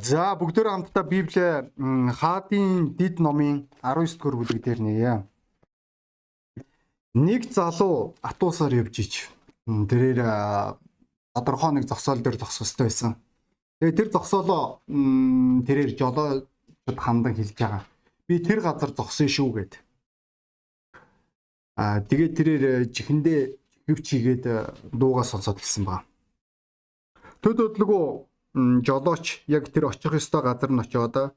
За бүгдөө хамтдаа Библиэ хаадын дид номын 19 дугаар бүлэг дээр нээе. Нэг залуу атуусаар явж ич. Тэрээр тодорхой нэг зогсоол дээр зогсох хэрэгтэй байсан. Тэгээ тэр зогсоолоо тэрээр жолоочд хандан хэлж байгаа. Би тэр газар зогсон шүү гэд. Аа тэгээ тэрээр чихэндээ хөвч хийгээд дуугаа сонсоод хэлсэн баг. Төд өдлөгөө жолооч яг тэр очих ёстой газар нь очиод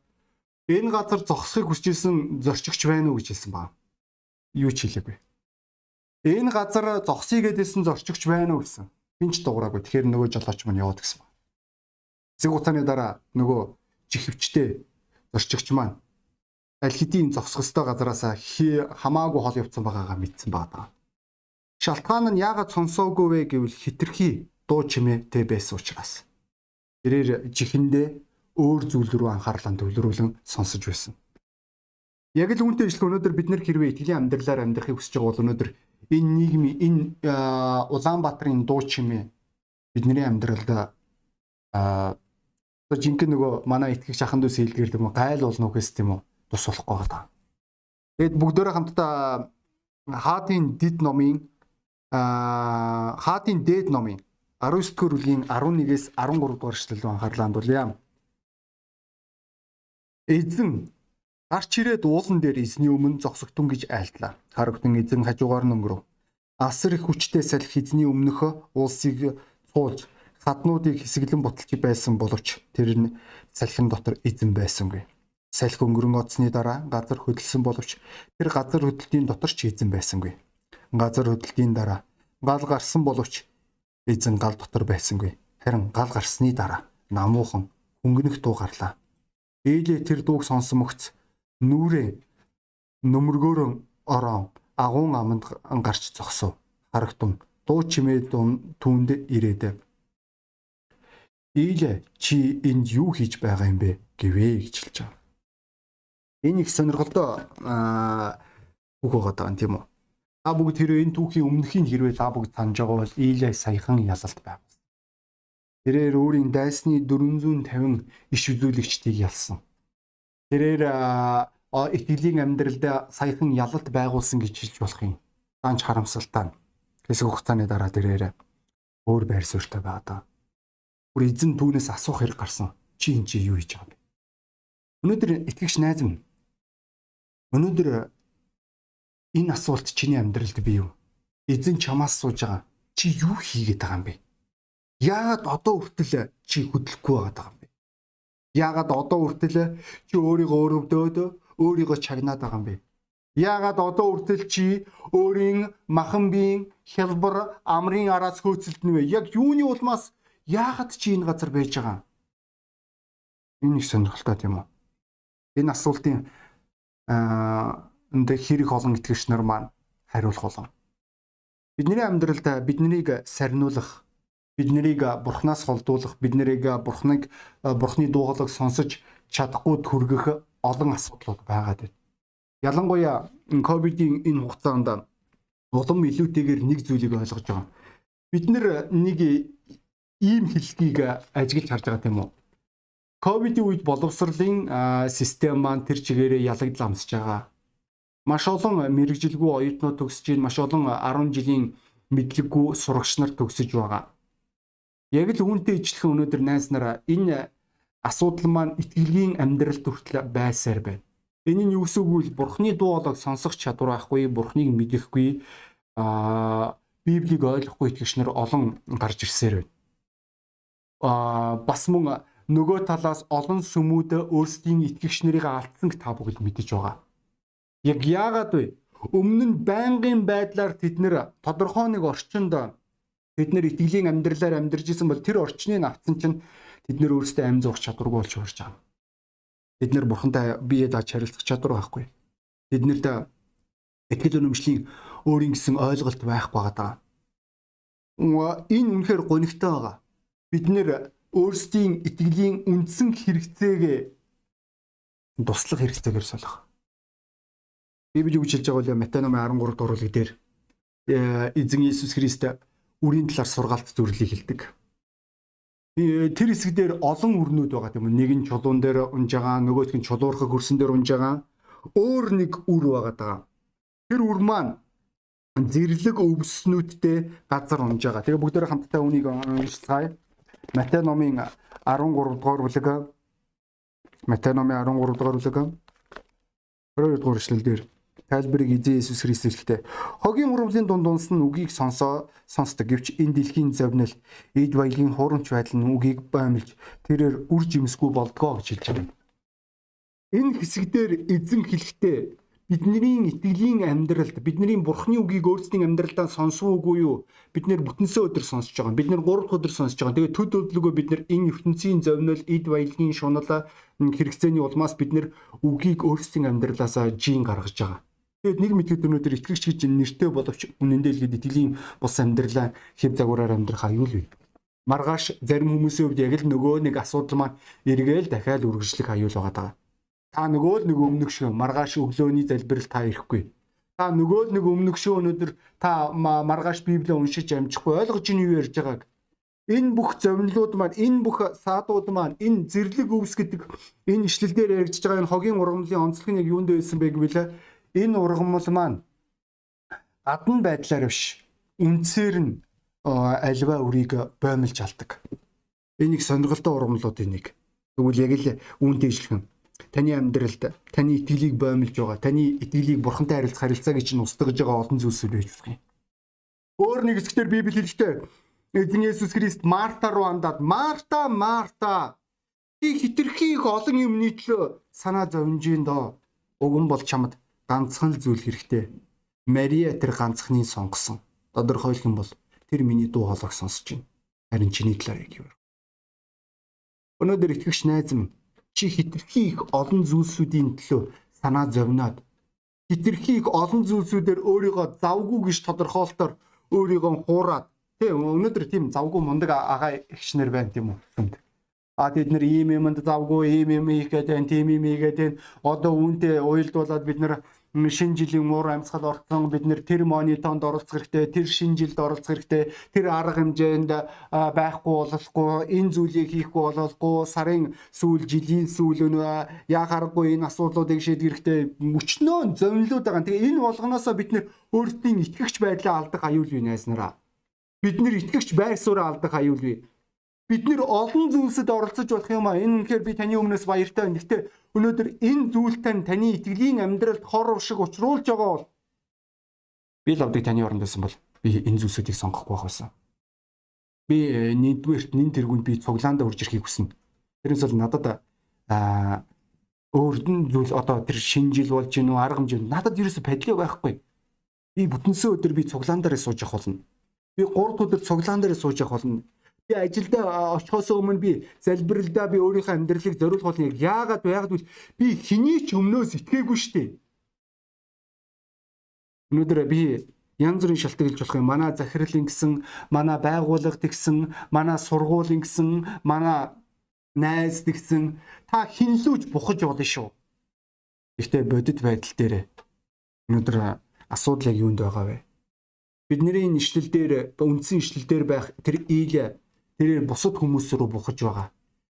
энэ газар зогсохыг хүсэж исэн зорчигч байна уу гэж хэлсэн баг. Юу ч хэлээгүй. Энэ газар зогсъё гэдээсэн зорчигч байна уу гэсэн. Хинч дуураагүй. Тэгэхээр нөгөө жолооч маань яваад гисэн баг. Зэг утааны дараа нөгөө чихвчтэй зорчигч маань аль хэдийн зогсох ёстой газараас хамаагүй хол явцсан байгаагаа мэдсэн байгаа. Шалтгаан нь яагаад сонсоогүй вэ гэвэл хитрхи дуу чимээтэй байсан учраас. Тэрээр жихэндээ өөр зүйл рүү анхаарлаа төвлөрүүлэн сонсож байсан. Яг л үүнтэй ижилхэн өнөөдөр бид нэр хэрвээ итгэлийн амьдралаар амьдрахыг хүсэж байгаа бол өнөөдөр энэ нийгмийн энэ Улаанбаатарын дуу чимээ бидний амьдралд а жинхэнэ нөгөө манай итгэгч ахын дүүс хэлгэрдэг юм гайл болно үхээс тийм үү тус болохгүй байгаа. Тэгэд бүгдөө хамтдаа хаатын дид номын а хаатын дээд номын 19 дугаар бүлгийн 11-ээс 13 дугаар эшлэл рүү анхаарлаа хандуулъя. Эзэн гарч ирээд уулан дээр эзний өмнө зогсогдсон гэж айлтлаа. Харагтан эзэн хажуугаар нь өнгөрөв. Асар их хүчтэй салхи эзний өмнөхө улсыг цуулж хаднуудыг хэсэглэн буталж байсан боловч тэр нь салхин дотор эзэн байсангүй. Салхи өнгөрөн оцсны дараа газар хөдөлсөн боловч тэр газар хөдлөлтийн дотор ч эзэн байсангүй. Газар хөдлөлтийн дараа гал гарсан боловч эзэн гал дотор байсангүй. Харин гал гарсны дараа намуухан хөнгөнөх дуу гарлаа. Ээлээ тэр дууг сонсон мөгц нүрээ нөмөргөөрөн ороо агуун аманд гарч зогсов. Харагтун дуу чимээ түүнд ирээд Ээлээ чи энд юу хийж байгаа юм бэ гэвэ гэж хэлж байгаа. Энэ их сонирхолтой үг байгаа юм тийм үү? Та бүгд хэрвээ энэ түүхийн өмнөхийг хэрвээ та бүгд санаж байгаа бол Илай саяхан ялалт байв. Тэрээр өөрийн дайсны 450 иш үзүүлэгчдийг ялсан. Тэрээр итгэлийн амьдралд саяхан ялалт байгуулсан гэж хэлж болох юм. Даанч харамсалтай. Хэсэг хугацааны дараа тэрээр өөр байр суурьтай байгаа. Бүр эзэн түүнээс асуух хэрэг гарсан. Чи энэ чи юу хийж байгаа бэ? Өнөөдөр итгэгч найз минь өнөөдөр энэ асуулт чиний амьдралд бий юу? Эзэн чамаас сууж байгаа. Чи юу хийгээд байгаа юм бэ? Яагаад одоо хүртэл чи хөдлөхгүй байгаа юм бэ? Яагаад одоо хүртэл чи өөрийгөө өрөвдөөд өөрийгөө чагнаад байгаа юм бэ? Яагаад одоо хүртэл чи өөрийн махан биеийн хялбар амрын араас хөөцөлдөн вэ? Яг юуны улмаас яагаад чи энэ газар байж байгаа юм? Энэ их сонирхолтой тийм үү? Энэ асуултын аа энэ хэрэг олон итгэгч нар маань хариулах болов. Бидний амьдралд биднийг сарниулах, биднийг бурхнаас холдуулах, биднийг бурхныг бурхны дуугалыг сонсож чадахгүй түргэх олон асуудлууд байгаад байна. Ялангуяа ковидын энэ хугацаанд улам илүүтэйгээр нэг зүйлийг ойлгож байгаа. Бид нэг ийм хэлхийг ажиглаж харж байгаа тийм үү? Ковидын үед боловсролын систем маань тэр чигээрээ ялагдал амсаж байгаа маш олон мэрэгжилгүй оюутнууд төгсөж байна. Маш олон 10 жилийн мэдлэггүй сурагч нар төгсөж байгаа. Яг л үүнтэй ижилхэн өнөөдөр найз нараа энэ асуудал маань итгэлийн амьдралд хүртэл байсаар байна. Энэ нь юу гэсэн үг вэ? Бурхны дуу хоолойг сонсох чадвар байхгүй, Бурхныг мэдэхгүй, аа Библийг ойлгохгүй итгэгч нар олон гарч ирсээр байна. Аа бас мөн нөгөө талаас олон сүмүүд өөрсдийн итгэгч нарыг алдсан та бүгд мэдэж байгаа. Яг яагаад вэ? Өмнө нь байнгын байдлаар тэд нэр тодорхой нэг орчинд тэд нэр итгэлийн амьдралаар амьдарч исэн бол тэр орчныг авсан чинь тэд нэр өөрсдөө амь зуух чадваргүй болж хуурж байгаа. Бид нэр бурхантай бие дааж харилцах чадвар байхгүй. Биднэрт итгэл үнэмшлийн өөрийн гэсэн ойлголт байхгүй байгаа. Энэ үнэхээр гонигтой байгаа. Бид нэр өөрсдийн итгэлийн үндсэн хэрэгцээг туслах хэрэгцээгээр солих. Библи үгжилж байгаа бол Матай номын 13 дугаар бүлэг дээр э, эзэн Иесус Христ үрийн талаар сургаалт зөвлөлийг хэлдэг. тэр хэсэг дээр олон үрнүүд байгаа тийм үү. Нэг нь чулуун дээр унж байгаа, нөгөөх нь чулуурхаг хөрсөн дээр унж байгаа. Өөр нэг үр байгаа даа. Тэр үр маань зэрлэг өвснүүдтэй газар унж байгаа. Тэгээ бүгдээрээ хамтдаа үнийг уншицгаая. Матай номын 13 дугаар бүлэг Матай номын 13 дугаар бүлэг 22 дугаар эшлэл дээр тайлбарыг эзэн Иесус Христ хэлэхдээ хогийн урвлын дунд унс нь үгийг сонсоо сонсдог гэвч энэ дэлхийн зовнил эд баялагын хуурамч байдал нь үгийг баймилж тэрээр үр жимсгүй болдгоо гэж хэлж байна. Энэ хэсэг дээр эзэн хэлэхдээ бидний итгэлийн амьдралд бидний бурхны үгийг өөрсдийн амьдралдаа сонсоогүй юу? Бид нэр бүтэнсээ өдөр сонсож байгаа. Бид нэр 3 дахь өдөр сонсож байгаа. Тэгээд төд өдлөгөө бид нэр энэ ертөнцийн зовнил, эд баялагын шунал хэрэгцээний улмаас бид нэр үгийг өөрсдийн амьдралаасаа жин гаргаж байгаа. Тэгээд мэтгэд өнөөдөр итгэгч гэж нэртэй боловч үнэндээ л итгэлийн бус амьдралаа хэв загвараар амьдрах аюул бий. Маргааш зарим хүмүүсийн хувьд яг л нөгөө нэг асуудал маань эргээл дахиад үргэлжлэх аюул байгаа даа Та нөгөө л нэг өмнөх шиг маргааш өглөөний залбирал та ирэхгүй. Та нөгөө л нэг өмнөх шиг өнөөдөр та маргааш Библийг уншиж амжихгүй ойлгож ийн юу ярьж байгааг. Энэ бүх зовнилууд маань, энэ бүх саадууд маань, энэ зэрлэг өвс гэдэг энэ ишлэлдээр ярьж байгаа энэ хогийн ургамлын онцлог нь яг юунд байсан бэ гэвэл энэ ургамал маань гадна байдлаар биш үнцээр нь альва үрийг боомлж алдаг. Энийг сонирхолтой ургамлуудын нэг. Тэгвэл яг л үүнтэй ижилхэн таны амьдралд таны итгэлийг боомлж байгаа, таны итгэлийг бурхантай харилцах харилцааг чинь устгаж байгаа олон зүйлсүүд байж болох юм. Өөр нэг хэсгээр Библи хэлжтэй Эзэн Есүс Христ Марта руу андаад Марта, Марта чи хитрхи их олон юмны төлөө санаа зовж ин доо. Уган бол чамд ганцхан зүйл хэрэгтэй. Мария тэр ганцхныг сонгосон. Тодорхойлох юм бол тэр миний дуу хоолойг сонсож байна. Харин чиний талаар яг юу? Өнөөдөр итгэгч найз минь чи хитрхи их олон зүйлсүүдийн төлөө санаа зовноод хитрхи их олон зүйлсүүдээр өөрийгөө завгүй гэж тодорхойлтоор өөрийгөө хуураад тийм өнөөдөр тийм завгүй мундаг агаа эгчнэр байна тийм үү А тэд нэр ийм юмд завгүй ийм юм хийх гэдэг тийм юм хийгээд одоо үүнтэй уйлдуулаад бид нар шинэ жилийн муур амьсгал орсон бид нэр тэр монитонд оролцох хэрэгтэй тэр шинэ жилд оролцох хэрэгтэй тэр арга хэмжээнд байхгүй болохгүй энэ зүйлийг хийхгүй болохгүй сарын сүүл жилийн сүүл өнөө яа харахгүй энэ асуудлуудыг шийдэх хэрэгтэй мөчнөө зовнилууд байгаа. Тэгээ энэ болгоноосоо бид нэр өөрсдийн итгэгч байдлаа алдах аюул бий найснараа. Бид нэр итгэгч байр сууриа алдах аюул бий бид нэр олон зүйлсэд оролцож болох юм а энэ үнэхээр би таны өмнөөс баяртай байна. Гэхдээ өнөөдөр энэ зүйлтэй таны итгэлийн амьдралд хор шиг учруулж байгаа бол би л авдыг таны оронд байсан бол би энэ зүйлсүүдийг сонгохгүй байх байсан. Би э, нэгдүгээрт нин тэргүнд би цуглаанд урж ирэхийг хүснэ. Тэрнээс бол надад аа өөрдөн зүйл одоо тэр шинжил болж гин үү арга хэмжээ надад ерөөсө падлыг байхгүй. Би бүтэнсээ өдөр би цуглаан дээр сууж явах болно. Би 3 өдөр цуглаан дээр сууж явах болно би ажилдаа очихоос өмнө би залбиралдаа би өөрийнхөө амьдралыг зориулах бол яг яагаад байгаад вэ? Би хэний ч өмнөөс итгээгүй шүү дээ. Өнөөдөр би янз бүрийн шалтгаалж болох юм. Манай захирлын гэсэн, манай байгууллага тэгсэн, манай сургуулийн гэсэн, манай найз тэгсэн та хинлүүж бухаж болно шүү. Гэхдээ бодит байдал дээр өнөөдөр асуудал яг юунд байгаа вэ? Бидний нэшлэл дээр үндсэн нэшлэл дээр байх тэр ийл тэрээр бусад хүмүүс рүү бухаж байгаа.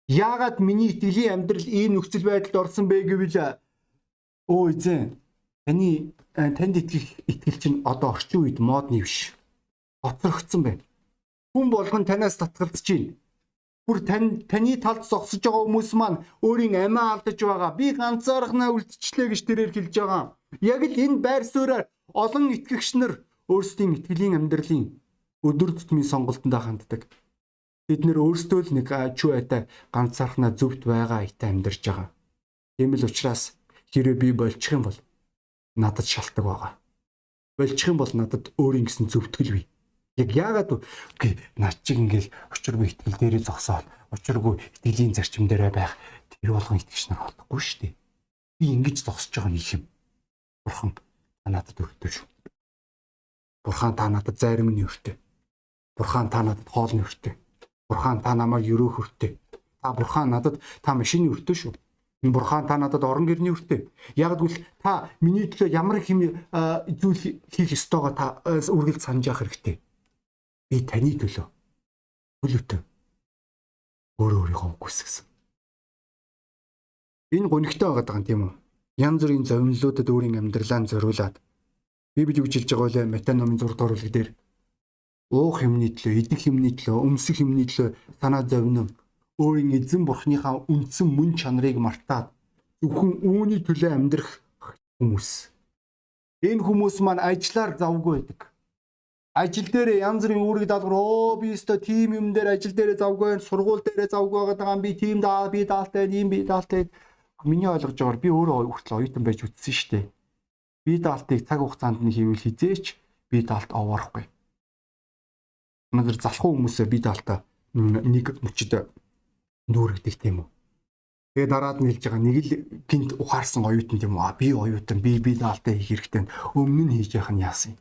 Яагаад миний итгэлийн амьдрал ийм нөхцөл байдалд орсон бэ гэвэл өө эзэн таны э, танд итгэх итгэл чинь одоо орчин үед модны биш. Гоцрогдсон байна. Хүн болгон танаас татгалзаж байна. Бүр тань таны талд зогсож байгаа хүмүүс маань өөрийн амиа алдаж байгаа. Би ганцаархнаа үлдчихлээ гэж тэрээр хэлж байгаа. Яг л энэ байр сууриаар олон итгэгч нар өөрсдийн итгэлийн амьдралын өдөр тутмын сонголтонд ханддаг бид нэр өөрсдөө л нэг чүү айтай ганцаархнаа зөвхт байгаа айтай амьдарч байгаа. Тийм л учраас хэрвээ би болчих юм бол надад шалтгаан байгаа. Болчих юм бол надад өөрийн гэсэн зөвтгөл бий. Яг яагаад үгүй над чиг ингээл очиргүй итгэл дээрээ зогсоод очиргүй итгэлийн зарчим дээрээ байх тэр болгон итгэгч нар болохгүй шүү дээ. Би ингэж зогсож байгаа нэг юм. Бурхан та надад өртөө шүү. Бурхан та надад зарим нь өртөө. Бурхан та надад хоол нь өртөө Бурхан та намайг өрөө хүртээ. Та бурхан надад та машины өртөө шүү. Бурхан та надад орон гэрний өртөө. Яг гэвэл та миний төлөө ямар их зүйл хийх ёстойгоо та үргэлж санаж явах хэрэгтэй. Би таны төлөө. Хөлөвтөө. өөрөө өөрийнхөө үгүйсгсэн. Энэ гонигтай байгаад байгаа юм тийм үү? Янз бүрийн зовнилуудад өөрийн амьдралаа зориулаад Библи үжилж байгаа үлээ Матай номын 6 дугаар бүлэг дээр уух юмны төлөө, идэх юмны төлөө, өмсөх юмны төлөө санаа зовнин өөрийн эзэн бурхныхаа үндсэн мөн чанарыг мартаад зөвхөн үүний төлөө амьдрах хүмүүс. Энэ хүмүүс маань ажиллаар завгүй байдаг. Ажил дээр янз бүрийн үүрэг даалгавар оо би өстө тим юм дээр ажил дээр завгүй, сургууль дээр завгүй байгаа юм би тим даа би даалтай, ийм би даалтай. Миний ойлгож байгаагаар би өөрөө хүртэл оюутан байж үтсэн шүү дээ. Би даалтыг цаг хугацаанд нь хийвэл хизээч би даалт овоорохгүй. Өнөөдөр залхуу хүмүүсээ би даалтаа нэг мөчөд дүүрэгдэг тийм үү. Тэгээ дараад нь хэлж байгаа нэг л гинт ухаарсан оюутан тийм үү. Би оюутан би би даалтаа хийх хэрэгтэй. Өмнө нь хийж яах нь яасан юм.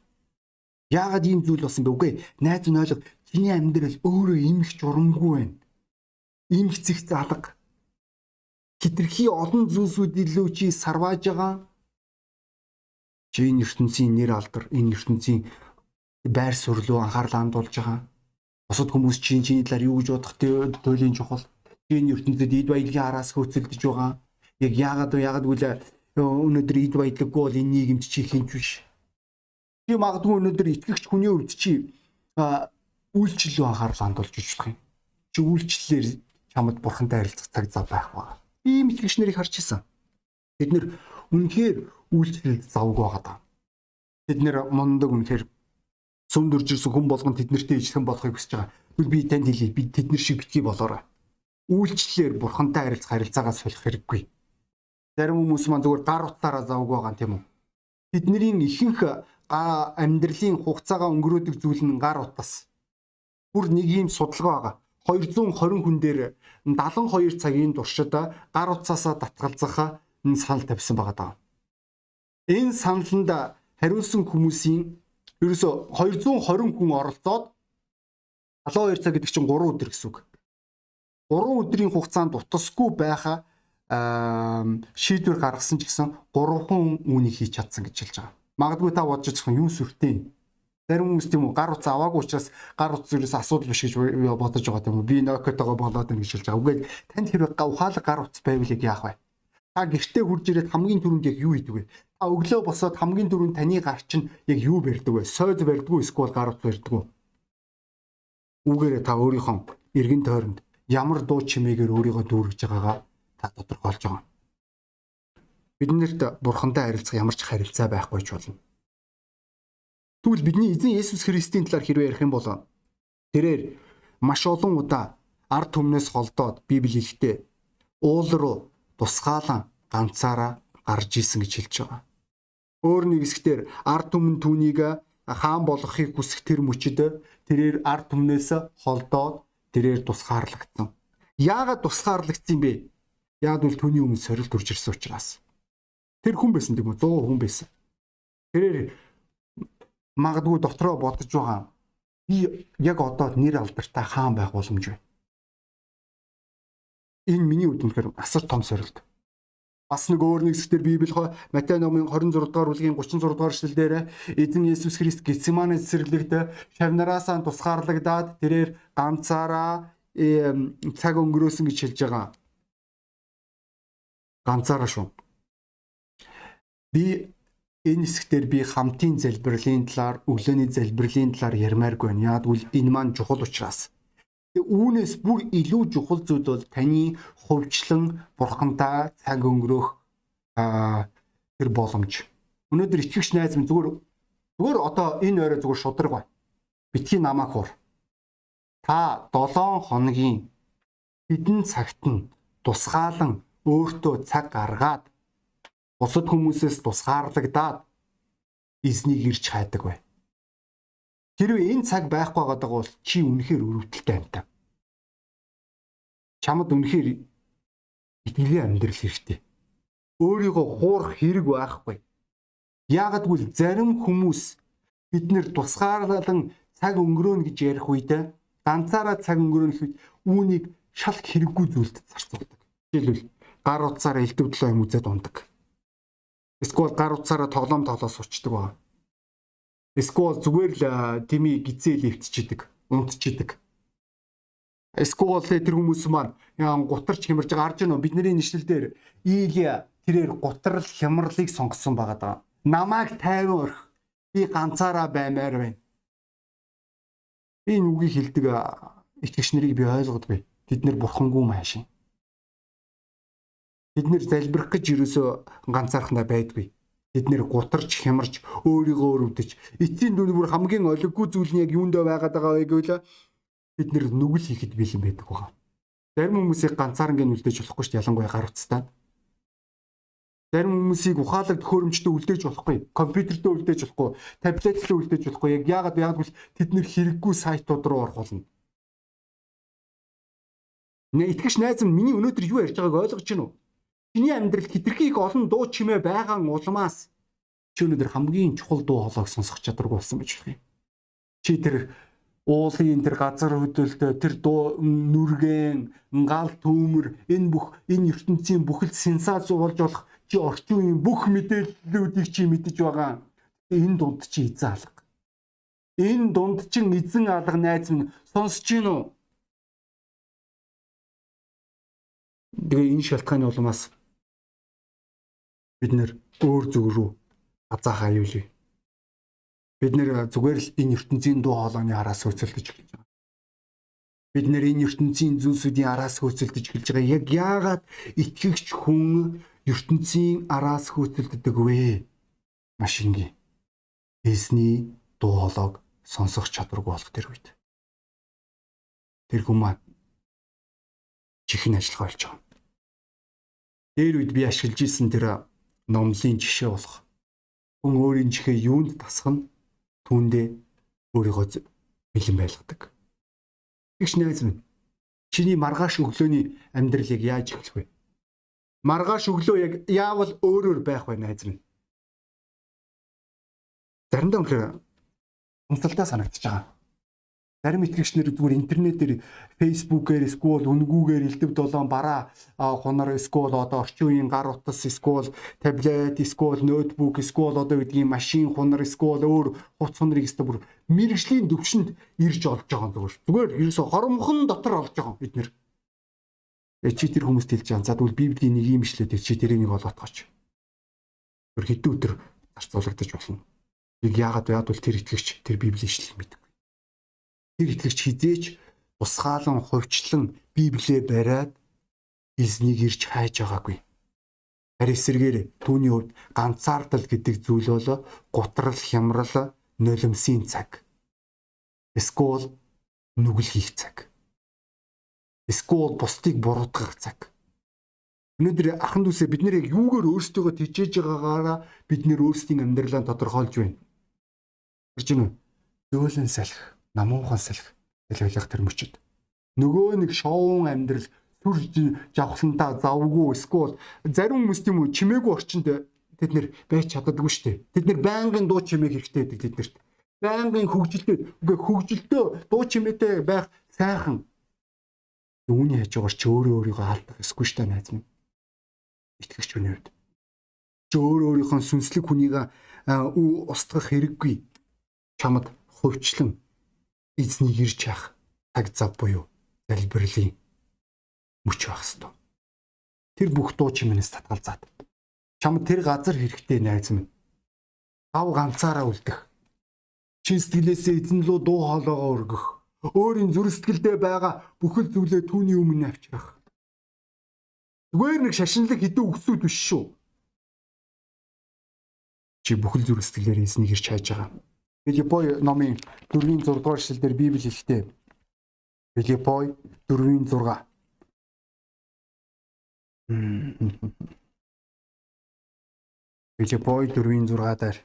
Яагаад ийм зүйл болсон бэ? Үгүй найз нь ойлго. Чиний амьдрал өөрөө имх журамгүй байна. Имх зэх залга. Хитрхи олон зүйлсүүд илүү чи сарвааж байгаа. Чи энэ ертөнцийн нэр алдар, энэ ертөнцийн байр суурь анхаарлаа хандуулж байгаа. Бусад хүмүүс чинь чиний талаар юу гэж бодох төлөлийн чухал энэ ертөнцид эд баялагын араас хөөцөлдөж байгаа. Яг яагаад вэ? Яагаад гэвэл өнөөдөр эд баялаггүй бол энэ нийгэмд чи хинч биш. Чи магадгүй өнөөдөр итгэгч хүний хувьд чи үйлчлэл анхаарал хандуулж ижих юм. Чи үйлчлэлээр чамд бурхантай харилцах цаг зав байх ба. Ийм итгэгч нарыг харж исэн. Бид нэр үнэхээр үйлчлэлд завгүй байгаа. Бид нэр мондог үнэхээр сүм дөрж ирсэн хүн болгон тэднэртэй ижлэхэн болохыг хүсэж байгаа. Би танд хэлье. Би тэднэр шиг битгий болоорой үйлчлэлээр бурхантай харилцах харилцаагаа солих хэрэггүй. Зарим хүмүүс маань зүгээр гар утсаараа завг байгаа тийм үү? Тэдний ихэнх амьдралын хугацаагаа өнгөрөөдөг зүйл нь гар утас. Бүр нэг юм судалгаа байгаа. 220 хүн дээр 72 цагийн туршид гар утсаасаа татгалзах санал тавьсан байгаа даа. Энэ саналнд хариулсан хүмүүсийн ерөөсө 220 хүн оролцоод 72 цаг гэдэг чинь 3 өдөр гэсэн үг. 3 өдрийн хугацаанд утасгүй байха шийдвэр гаргасан ч гэсэн 3 хүн үүнийг хийж чадсан гэж хэлж байгаа. Магадгүй та бодож байгаа юм сүртэй. Зарим хүмүүс тийм үү гар утас аваагүй учраас гар утас зүрээс асуудал биш гэж бодож байгаа тийм үү. Би нокотойгоо болоод байна гэж хэлж байгаа. Үгүй танд хэрэг ухаалаг гар утас байвал яах вэ? Та гэртээ хурж ирээд хамгийн түрүүнд яг юу хийдэг вэ? Та өглөө босоод хамгийн түрүүнд таны гар чинь яг юу барьдаг вэ? Сойд барьдаг уу эсвэл гар утас барьдаг уу? Үгээрээ та өөрийнхөө эргэн тойронд ямар дуу чимээгээр өөрийгөө дүүргэж байгаагаа та тодорхойлж байгаа. Биднэрт бурхантай харилцах ямар ч харилцаа байхгүй ч болно. Тэгвэл бидний эзэн Есүс Христийн талаар хэрвээ ярих юм бол тэрээр маш олон удаа ард түмнээс холдоод Библи хэлэхдээ уул руу тусгаалan ганцаараа гарч исэн гэж хэлж байгаа. Өөр нэг хэсгээр ард түмэн түүнийг хаан болгохыг хүсэх тэр мөчөд тэрээр ард түмнээс холдоод тэрээр тусгаарлагдсан. Яагаад тусгаарлагдсан бэ? Яг бол түүний өмнө сорилт үрж ирсэн учраас. Тэр хүн байсан тийм үү? 100 хүн байсан. Тэрээр магадгүй дотроо бодож байгаа. Би яг одоо нэр алдартай хаан байх боломж байна. Энэ миний үд үнэхээр асар том сорилт. Бас нэг өөр нэг хэсгээр Библи Матай номын 26 дугаар бүлгийн 36 дугаар эшлэлдэр эзэн Есүс Христ Гецсиманы цэцэрлэгт шавнараасаа тусгаарлагдаад тэрээр ганцаараа цаг өнгөрөөсөн гэж хэлж байгаа. Ганцаараа шүү. Би энэ хэсгээр би хамтын залбирлын талаар, өглөөний залбирлын талаар ярмааргүй. Яагад үл энэ маань чухал учраас. Үүнээс бүр илүү чухал зүйл бол таны хувьчлан бурхантай цаг өнгөрөх тэр боломж. Өнөөдөр итгэгч найз минь зүгээр зүгээр одоо энэ орой зүгээр шудраг бай. Битгий намайг хур. Та 7 хоногийн хэдэн цагт нь тусгаалan өөртөө цаг гаргаад бусад хүмүүсээс тусгаарлагдаад эзнийг ирж хайдаг бай. Хэрвээ энэ цаг байхгүй байгаа бол чи үнэхээр өрөвдөлтэй амтаа. Чамд үнэхээр итгэлийн амьдрал хэрэгтэй. Өөрийгөө хуурах хэрэг байхгүй. Яагадгүй зарим хүмүүс бид нэр тусгаарлан цаг өнгөрөөнө гэж ярих үед ганцаараа цаг өнгөрөөнөх үед үүнийг шал хэрэггүй зүйлд зарцуулдаг. Жишээлбэл гар утсаараа элдвдлөө юм үзээд ундаг. Эсвэл гар утсаараа тоглоом тоглоос учдаг байна Эсвэл зүгээр л тими гизээ лифтчидэг, унтчидэг. Эсвэл тэр хүмүүс маань гутарч хямарж байгаа байна уу? Бидний нэшлэл дээр Илия тэрээр гутрал хямралыг сонгосон байгаа даа. Намайг тайван орх. Би ганцаараа баймаар байна. Би энэ үгийг хэлдэг итгэгч нарыг би ойлгодгүй. Бид нэр бурхангүй маашин. Бид нэр залбирах гэж юусоо ганцаархнаа байдгүй. Бид нэр гутарч хямарч өөрийгөө өрөвдөж эцсийн дүнгээр хамгийн олиггүй зүйл нь яг юундөө байгаад байгаа вэ гэвэл бид нэр нүгэл хийхэд бэлэн байдаг байгаа. Зарим хүмүүсийг ганцаарнг нь үлдээж болохгүй шүү дээ ялангуяа гар утастай. Зарим хүмүүсийг ухаалаг төхөөрөмжтэй үлдээж болохгүй, компьютертэй үлдээж болохгүй, таблеттэй үлдээж болохгүй. Яг яагаад яагаад гэвэл тэд нэр хэрэггүй сайтууд руу орох болно. Нэ итгэж найз минь миний өнөөдөр юу ярьж байгааг ойлгож уу? Чиний амьдралд хитрхийг олон дуу чимээ байгаа улмаас чи өнөөдөр хамгийн чухал дуу хоолойг сонсох чадваргүй болсон болох юм. Чи тэр уулын тэр газар хөдөлтөө тэр дуу нүргэн гал төмөр энэ бүх энэ ертөнцийн бүхэл сенсац болж болох чи орчин үеийн бүх мэдээллүүдийг чи мэдэж байгаа. Энэ дунд чи эзэн алга. Энэ дунд чин эзэн алга найз минь сонсож гин үү? Тэгээ энэ шалтгааны улмаас бид нэр өөр зүг рүү азаах аюулгүй Бид нэр зүгээр л энэ ертөнцийн дуу хоолойны араас хөөцөлдөж эхэлж байгаа. Бид нэр энэ ертөнцийн зүйлсүүдийн араас хөөцөлдөж эхэлж байгаа. Яг яагаад итгэгч хүн ертөнцийн араас хөөцөлддөг вэ? Машингийн эзний дуу хоолойг сонсох чадваргүй болох тэр үед. Тэр хүмүүс чихэн ажиллах болж байгаа. Тэр үед би ашиглаж исэн тэр номлын жишээ болох хүн өөрийн чихээ юунд тасгана түүндээ өөрийгөө бэлэн байлгадаг. Тэгш найз минь чиний маргааш өглөөний амьдралыг яаж эхлэх вэ? Маргааш өглөө яг яавал өөрөөр байх вэ найз минь? Заримдаа үнэхээр онцлогтой санагдаж байгаа. Зарим итгэгчнэр зүгээр интернетээр фейсбүүкээр эсвэл үнгүүгээр элдв долоон бараа хунаар эсвэл одоо орчин үеийн гар утас эсвэл таблет эсвэл ноутбук эсвэл одоо гэдгийг машин хунаар эсвэл өөр хуц хунарыг эсвэл бүр мэрэгжлийн төвшөнд ирж олж байгаа зүгээр. Зүгээр ерөөсө хормхон дотор олж байгаа бид нэр. Э чи тэр хүмүүст хэлж байгаа. За тэгвэл библийн нэг юм ишлээд чи тэрийг олоотгооч. Тэр хэдэн өдөр зарцуулагдаж болно. Яг яагаад яад бол тэр итгэгч тэр библийн ишлэл мэддэг тэр итгэгч хизээч усгаалan хувьчлан Библиэ бариад эзнийг ирж хайж байгаагүй. Харин эсэргээр түүний хувьд ганцаардал гэдэг зүйл бол гутрал хямрал нулимсийн цаг. Эсвэл нүгэл хийх цаг. Эсвэл бусдыг буруутгах цаг. Өнөөдөр ахан дүүсээ бид нэр яг юугаар өөрсдөө тижээж байгаагаараа бид нэр өөрсдийн амьдралаа тодорхойлж байна. Байна уу? Зөөлөн салхи намуухан салхи хэлвэлэх тэр мөчөд. Нөгөө нэг шоун амьдрал түр жавхлантаа завгүй эсвэл зарим хүмүүс тийм үү чимээгүй орчинд тэд нэр байж чаддаггүй шүү дээ. Тэд нэр байнгын дуу чимээг хэрэгтэй гэдэг тэднэрт. Байнгын хөгжилтэй үгүй хөгжилтөө дуу чимээтэй байх сайхан Үүний хажуугаар ч өөрөө өөрийгөө алдах эсгүй штэ найз минь. Итгэгч хүний хувьд. Ч өөрөө өөрийнхөө сүнслэг хүнийг устгах хэрэггүй. Чамд хувьчлан эзнийг ирж яах цаг зав буюу залбирлын мөч байх хэвээр. Тэр бүх дуу чимээс татгалзаад чам тэр газар хэрэгтэй найз минь. Гав ганцаараа үлдэх. Чин сэтгэлээсээ эзэн лөө дуу хоолойгоо өргөх. Өөрийн зүрх сэтгэлдээ байгаа бүхэл зүйлээ түүний өмнө авчрах. Зүгээр нэг шашинлаг хідэн өгсүүд биш шүү. Чи бүхэл зүрх сэтгэлээр эзнийг ирж хайж байгаа. Филиппой номын 4-ийн 6 дугаар эшлэлдэр Библи хэлэхдээ Филиппой 4-ийн 6 Филиппой 4-ийн 6 дээр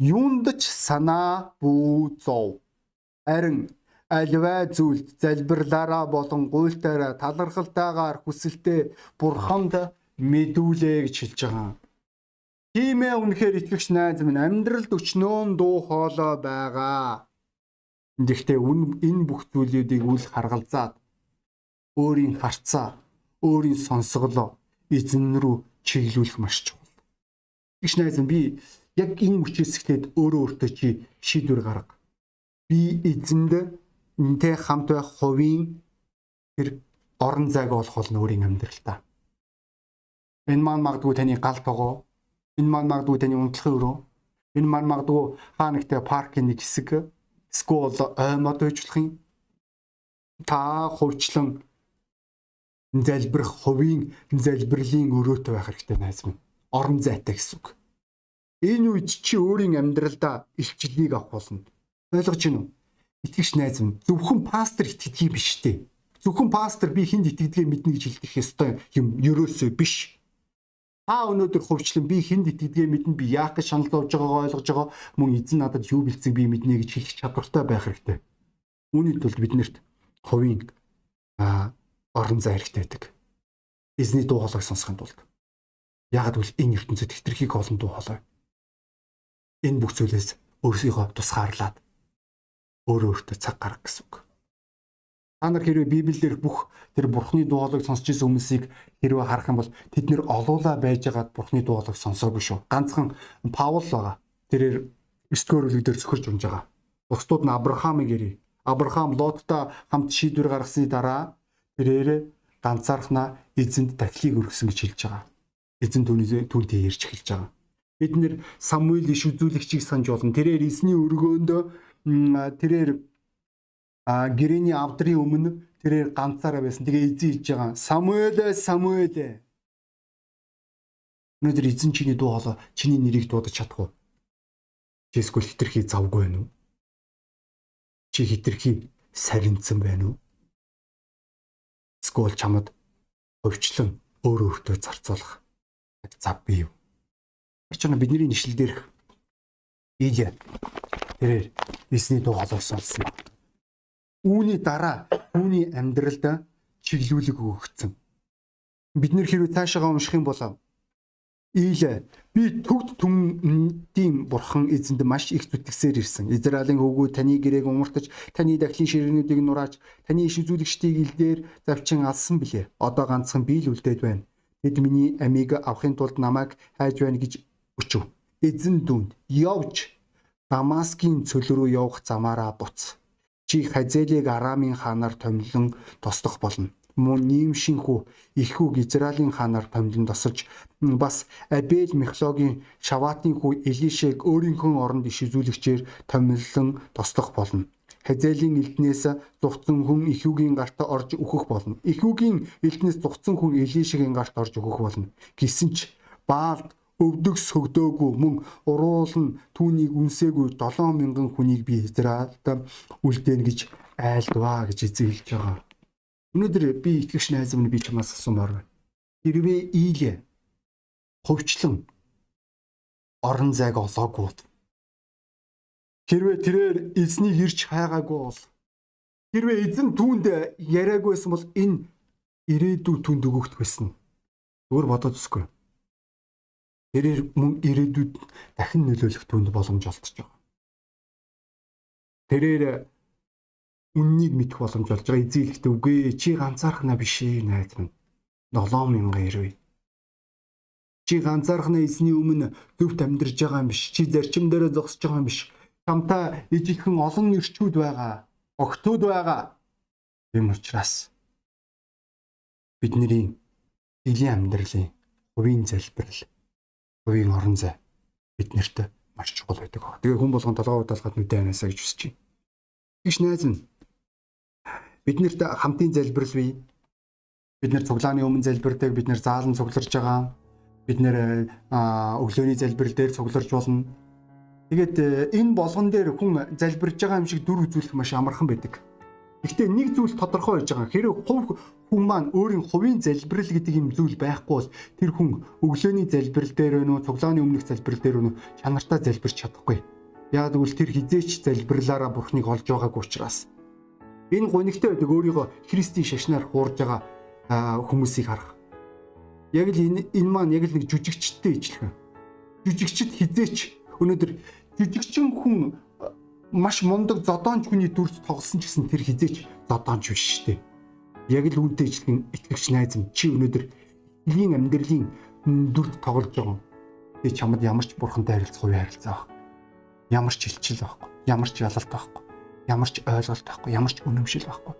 юунд ч санаа бүү зов. Харин альваа зүйлд залбирлаараа болон гуйлтаараа талархалтайгаар хүсэлтэд бурханд мэдүүлээ гэж хэлж байгаа. Тийм ээ үнэхээр итгэгч найз минь амьдралд өчнөөн дуу хоолой байгаа. Гэхдээ энэ бүх зүйлүүдийг үл харгалзаад өөрийн харцаа, өөрийн сонсголоо эзэн рүү чиглүүлэх маш чухал. Итгэгч найз минь би яг энэ үчисгтээд өөрөө өөртөө чи шийдвэр гарга. Би эзэнд энтэй хамт байх хувийн тэр орон зайг олох бол өөрийн амьдрал та. Энэ маань магадгүй таны гал тогоо. Энэ маань магадгүй таны унтлахын өрөө. Энэ маань магадгүй хаа нэгтэй паркийн нэг хэсэг. Скол аймад байжлах юм. Та хувьчлан залбирах хувийн залбирлын өрөөтэй байх хэрэгтэй найз минь. Орон зайтай гэсэн үг. Энэ үед чи өөрийн амьдралдаа илчлэлийг авах болно. Ойлгож байна уу? Итгэж найз минь зөвхөн пастор итгэдэг юм биш үү? Зөвхөн пастор би хүнд итгэдгээ мэднэ гэж хэлдэг ёстой юм ерөөсөө биш. Та өнөөдөр хувьчлан би хүнд итгэдгээ мэднэ би яах гэж шанал зовж байгаагаа ойлгож байгаа мөн эзэн надад юу бэлцэг би мэднэ гэж хэлэх чадвартай байх хэрэгтэй. Үүний тулд биднэрт хувийн орон зай хэрэгтэй байдаг. Эзний дуу хоолойг сонсохын тулд. Яагад гэвэл энэ ертөнцид хитрхийг олон дуу хоолой. Энэ бүх зүйлээс өөрсдийгөө тусгаарлаад өөрөө өөртөө цаг гаргах гэсэн үг. Та нар хэрвээ Библиэлд бүх тэр Бурхны дуу хоолойг сонсч ирсэн хүмүүсийг хэрвээ харах юм бол тэд нэр олуулаа байжгаад Бурхны дуу хоолойг сонсоогүй шүү. Ганцхан Паул байгаа. Тэрээр 9 дугаар бүлэг дээр зөхөрж унж байгаа. Бусдууд нь Авраамыг ирээ. Авраам Лоттой хамт шийдвэр гаргасны дараа тэрээр ганцаархнаа эзэнд дахлыг өргөсөн гэж хэлж байгаа. Эзэн түүний түүнтэй ярьж эхэлж байгаа. Бид нэр Самуэль иш үзүүлэгчийг санаж болно. Тэрээр эзний өргөөнд тэрээр а гэрэний авдрын өмнө тэрээр ганцаараа байсан. Тэгээ эзэн хэлж байгаа. Самуэль Самуэль. Өнөөдөр эзэн чиний дуу хоолой чиний нэрийг дуудаж чадах уу? Чи эсвэл хитрхи завгүй байна уу? Чи хитрхи саринцсан байна уу? Скол чамд хөвчлэн өөр өөртөө зарцуулах зав бий юу? Очно бидний нэшлэл дээрх Илия тэрээр эсний дуу хоолой сонсон. Үүний дараа түүний амьдралд чиглүүлэг өгөгдсөн. Бид нэр хэрвээ цаашаа унших юм бол Ийл би төгд түмдийн бурхан эзэнд маш их зүтгэсээр ирсэн. Израилийн хөвгүүд таны гэрээг умартаж, таны дахлын ширээнүүдийг нурааж, таны иш үзүүлэгчдийг илдээр завчин алсан билээ. Одоо ганцхан би л үлдээд байна. Тэд миний амийг авахын тулд намайг хайж байна гэж өчөв. Эзэн дүнд явж Дамаскийн цөл рүү явах замаараа буц. Чи Хазелийг Арамын хаанаар томилон тосдох болно мөн нийгмшинхүү их хүү Израилийн хаанаар томилон тосож бас Абел Михлогийн Шаватын хүү Элишэг өөрийнхөө оронд иш үзүүлэгчээр томилон тослох болно. Хазелийн элднээс зугцсан хүн Ихүүгийн гарт орж өөхөх болно. Ихүүгийн элднээс зугцсан хүн Элишигийн гарт орж өөхөх болно. Гэсэн ч Баалд өвдөг сөгдөөгүй мөн уруулн түүнийг үнсээгүй 7000 хүнийг би Израильд үлдээн гэж айлдваа гэж эзэн хэлж байгаа. Өнөөдөр би итгэгч найз минь би чамаас асуумаар байна. Хэрвээ ийл хөвчлэн орон зайг олоогүй хэрвээ тэрээр эзнийг ирж хайгаагүй бол хэрвээ эзэн түүнд яриагүйсэн бол энэ ирээдүй түнд өгөгдөх байсан. Зүгээр бодоод үзгүй. Тэрээр мөн ирээдүйд дахин нөлөөлөх түнд боломж олдож байгаа. Тэрээр үннийг мэдэх боломж олж байгаа. Эзэлэхдээ үгүй чи ганцаархнаа биш ээ найз минь. 7090 чи ганцаархнаа эзний өмнө зөвхт амьдарж байгаа юм биш. Чи зарчим дээр зогсож байгаа юм биш. Чамтай ижилхэн олон ирчүүд байгаа огтуд байгаа. Тийм учраас бидний элийн амьдралын хувийн залбирал хувийн орон зай биднэрт маш чухал байдаг. Тэгээ хүн болгон толгой удаалгаад нүдэ анасаа гэж хүсэж байна. Тэгш найз нь Бид нарт хамтын залбирал бий. Бид нэр цуглааны өмнө залбирдаг, бид нэр заалан цугларж байгаа. Бид нэр өглөөний залбирал дээр цугларж болно. Тэгээд э, энэ болгон дээр хүн залбирж байгаа юм шиг дүр үзүүлэх маш амархан байдаг. Гэхдээ нэг зүйл тодорхой байж байгаа. Хэрэв хувь хүн маань өөрийн хувийн залбирал гэдэг юм зүйл байхгүй бол тэр хүн өглөөний залбирал дээр өнөө цуглааны өмнөх залбирал дээр өнөө чанартай залбирч чадахгүй. Яг тэгвэл тэр хизээч залбирлаараа бурхныг олж байгаагүй учраас Энэ гонигтай байдаг өөрийгөө Христийн шашнаар хуурж байгаа хүмүүсийг харах. Яг л энэ энэ маань яг л нэг жүжигчтэй ижилхэн. Жүжигчд хизээч өнөөдөр жүжигчин хүн маш мундаг зодоонч хүний дүрд тоглосон ч гэсэн тэр хизээч зодоонч биш шүү дээ. Яг л үүнтэй ижилхэн итгэгч найз минь чи өнөөдөр элийн амьдралын дүрд тоглож байгаа. Тэгээ чамд ямар ч бурхантай харилцах уу харилцаа байхгүй. Ямар ч хилчил байхгүй. Ямар ч ялалт байхгүй ямар ч ойлголт байхгүй, ямар ч үнэмшил байхгүй.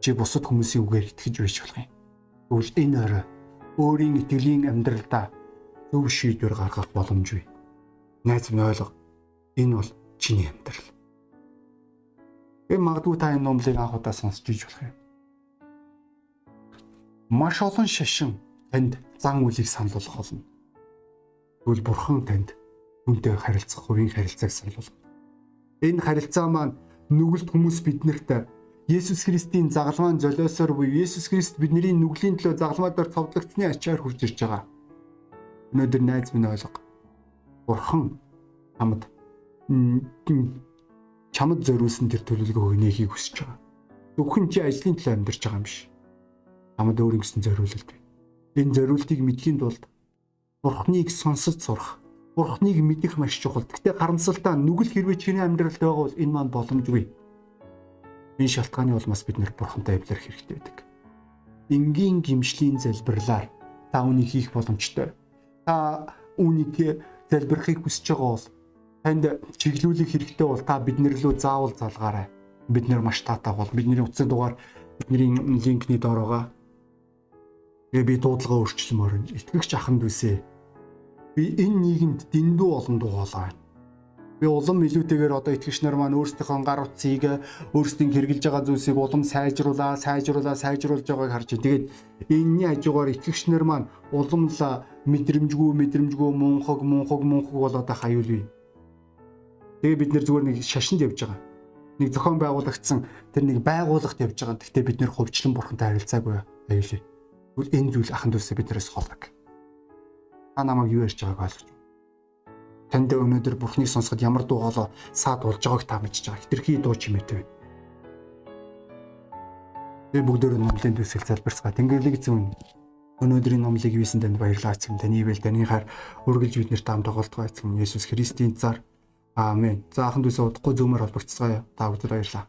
чи бусад хүмүүсийн үгээр итгэж байж болох юм. Тэгвэл энэ орой өөрийн итгэлийн амьдралдаа зөв шийдвэр гаргах боломжгүй. Найз минь ойлго. Энэ бол чиний амьдрал. Энэ магадгүй та энэ номлыг анх удаа сонсч иж болох юм. Маш олон шашин танд зан үлийг санал болгох болно. Тэгвэл бурхан танд хүнтэй харилцах хувийн харилцааг санал болгоно. Энэ харилцаа маань нүгэлт хүмүүс биднэрт Есүс Христийн загалмаан золиосоор буюу Есүс Христ бидний нүглийн төлөө загалмаадаар цовдлогдсны ачаар хурж ирж байгаа. Өнөөдөр найз минь ойлго. Бурхан хамд чамд зориулсан тэр төлөвлөгөө өнөөхийг хүсэж байгаа. Зөвхөн чи ажлын төлөө амьдарч байгаа юм биш. Чамд өөр ингэсэн зориулалт бай. Энэ зориултыг мэдхийн тулд Бурханыг сонсож сурах, Бурханыг мэдэх маш чухал. Гэтэ харамсалтай нүгэл хэрвээ чиний амьдралд байгаа бол энэ маань боломжгүй Энэ шалтгааны улмаас бид нэр бурхантай эвлэрэх хэрэгтэй байдаг. Энгийн гимшлийн залбирлаар та үнийг хийх боломжтой. Та үнийг залбирахыг хүсэж байгаа бол танд чиглүүлэх хэрэгтэй бол та биднэр лөө заавал залгаарай. Бид нэр маш таатай бол бидний утасны дугаар бидний линкний доор байгаа. Тэгээ би дуудлага өөрчлөмөр итгэгч аханд үсэ. Би энэ нийгэмд дэндүү олон дугаалаа би улам илүүтэйгээр одоо итгэгч нар маань өөрсдийнхөө гар утсыг өөрсдийн хэрэгжилж байгаа зүйлсийг улам сайжруулаа, сайжруулаа, сайжруулж байгааг харж байна. Тэгээд энэний хажуугаар итгэгч нар маань улам л мэдрэмжгүй, мэдрэмжгүй мунхаг, мунхаг, мунхаг болоод байх аюул бий. Тэгээ бид нэр зүгээр нэг шашинд явж байгаа. Нэг зохион байгуулагдсан тэр нэг байгууллагт явж байгаа. Гэхдээ бид нэр хувьчлан бурхантай харилцаагүй аюул бий. Тэгвэл энэ зүйл ахын дүүсээ биднээс холдог. Та намайг юу ярьж байгааг ойлгож Танд өнөөдөр Бурхныг сонсоход ямар дуу хоолой саад болж байгааг та мэдчихэж байгаа. Хитрхи дуу чимээтэй байна. Би бүгдөө номлын төсөл залбирцгаа. Тэнгэрлэг зүүн өнөөдрийн номлыг хийсэн танд баярлалаа эцэм таны ивэл танихаар үргэлж бид нарт хамт тоглолтгоо эцэм Есүс Христийн цаар Аамен. За анхан дүүсээ удахгүй зөөмөр холбогцгаая. Та бүхэнд баярлалаа.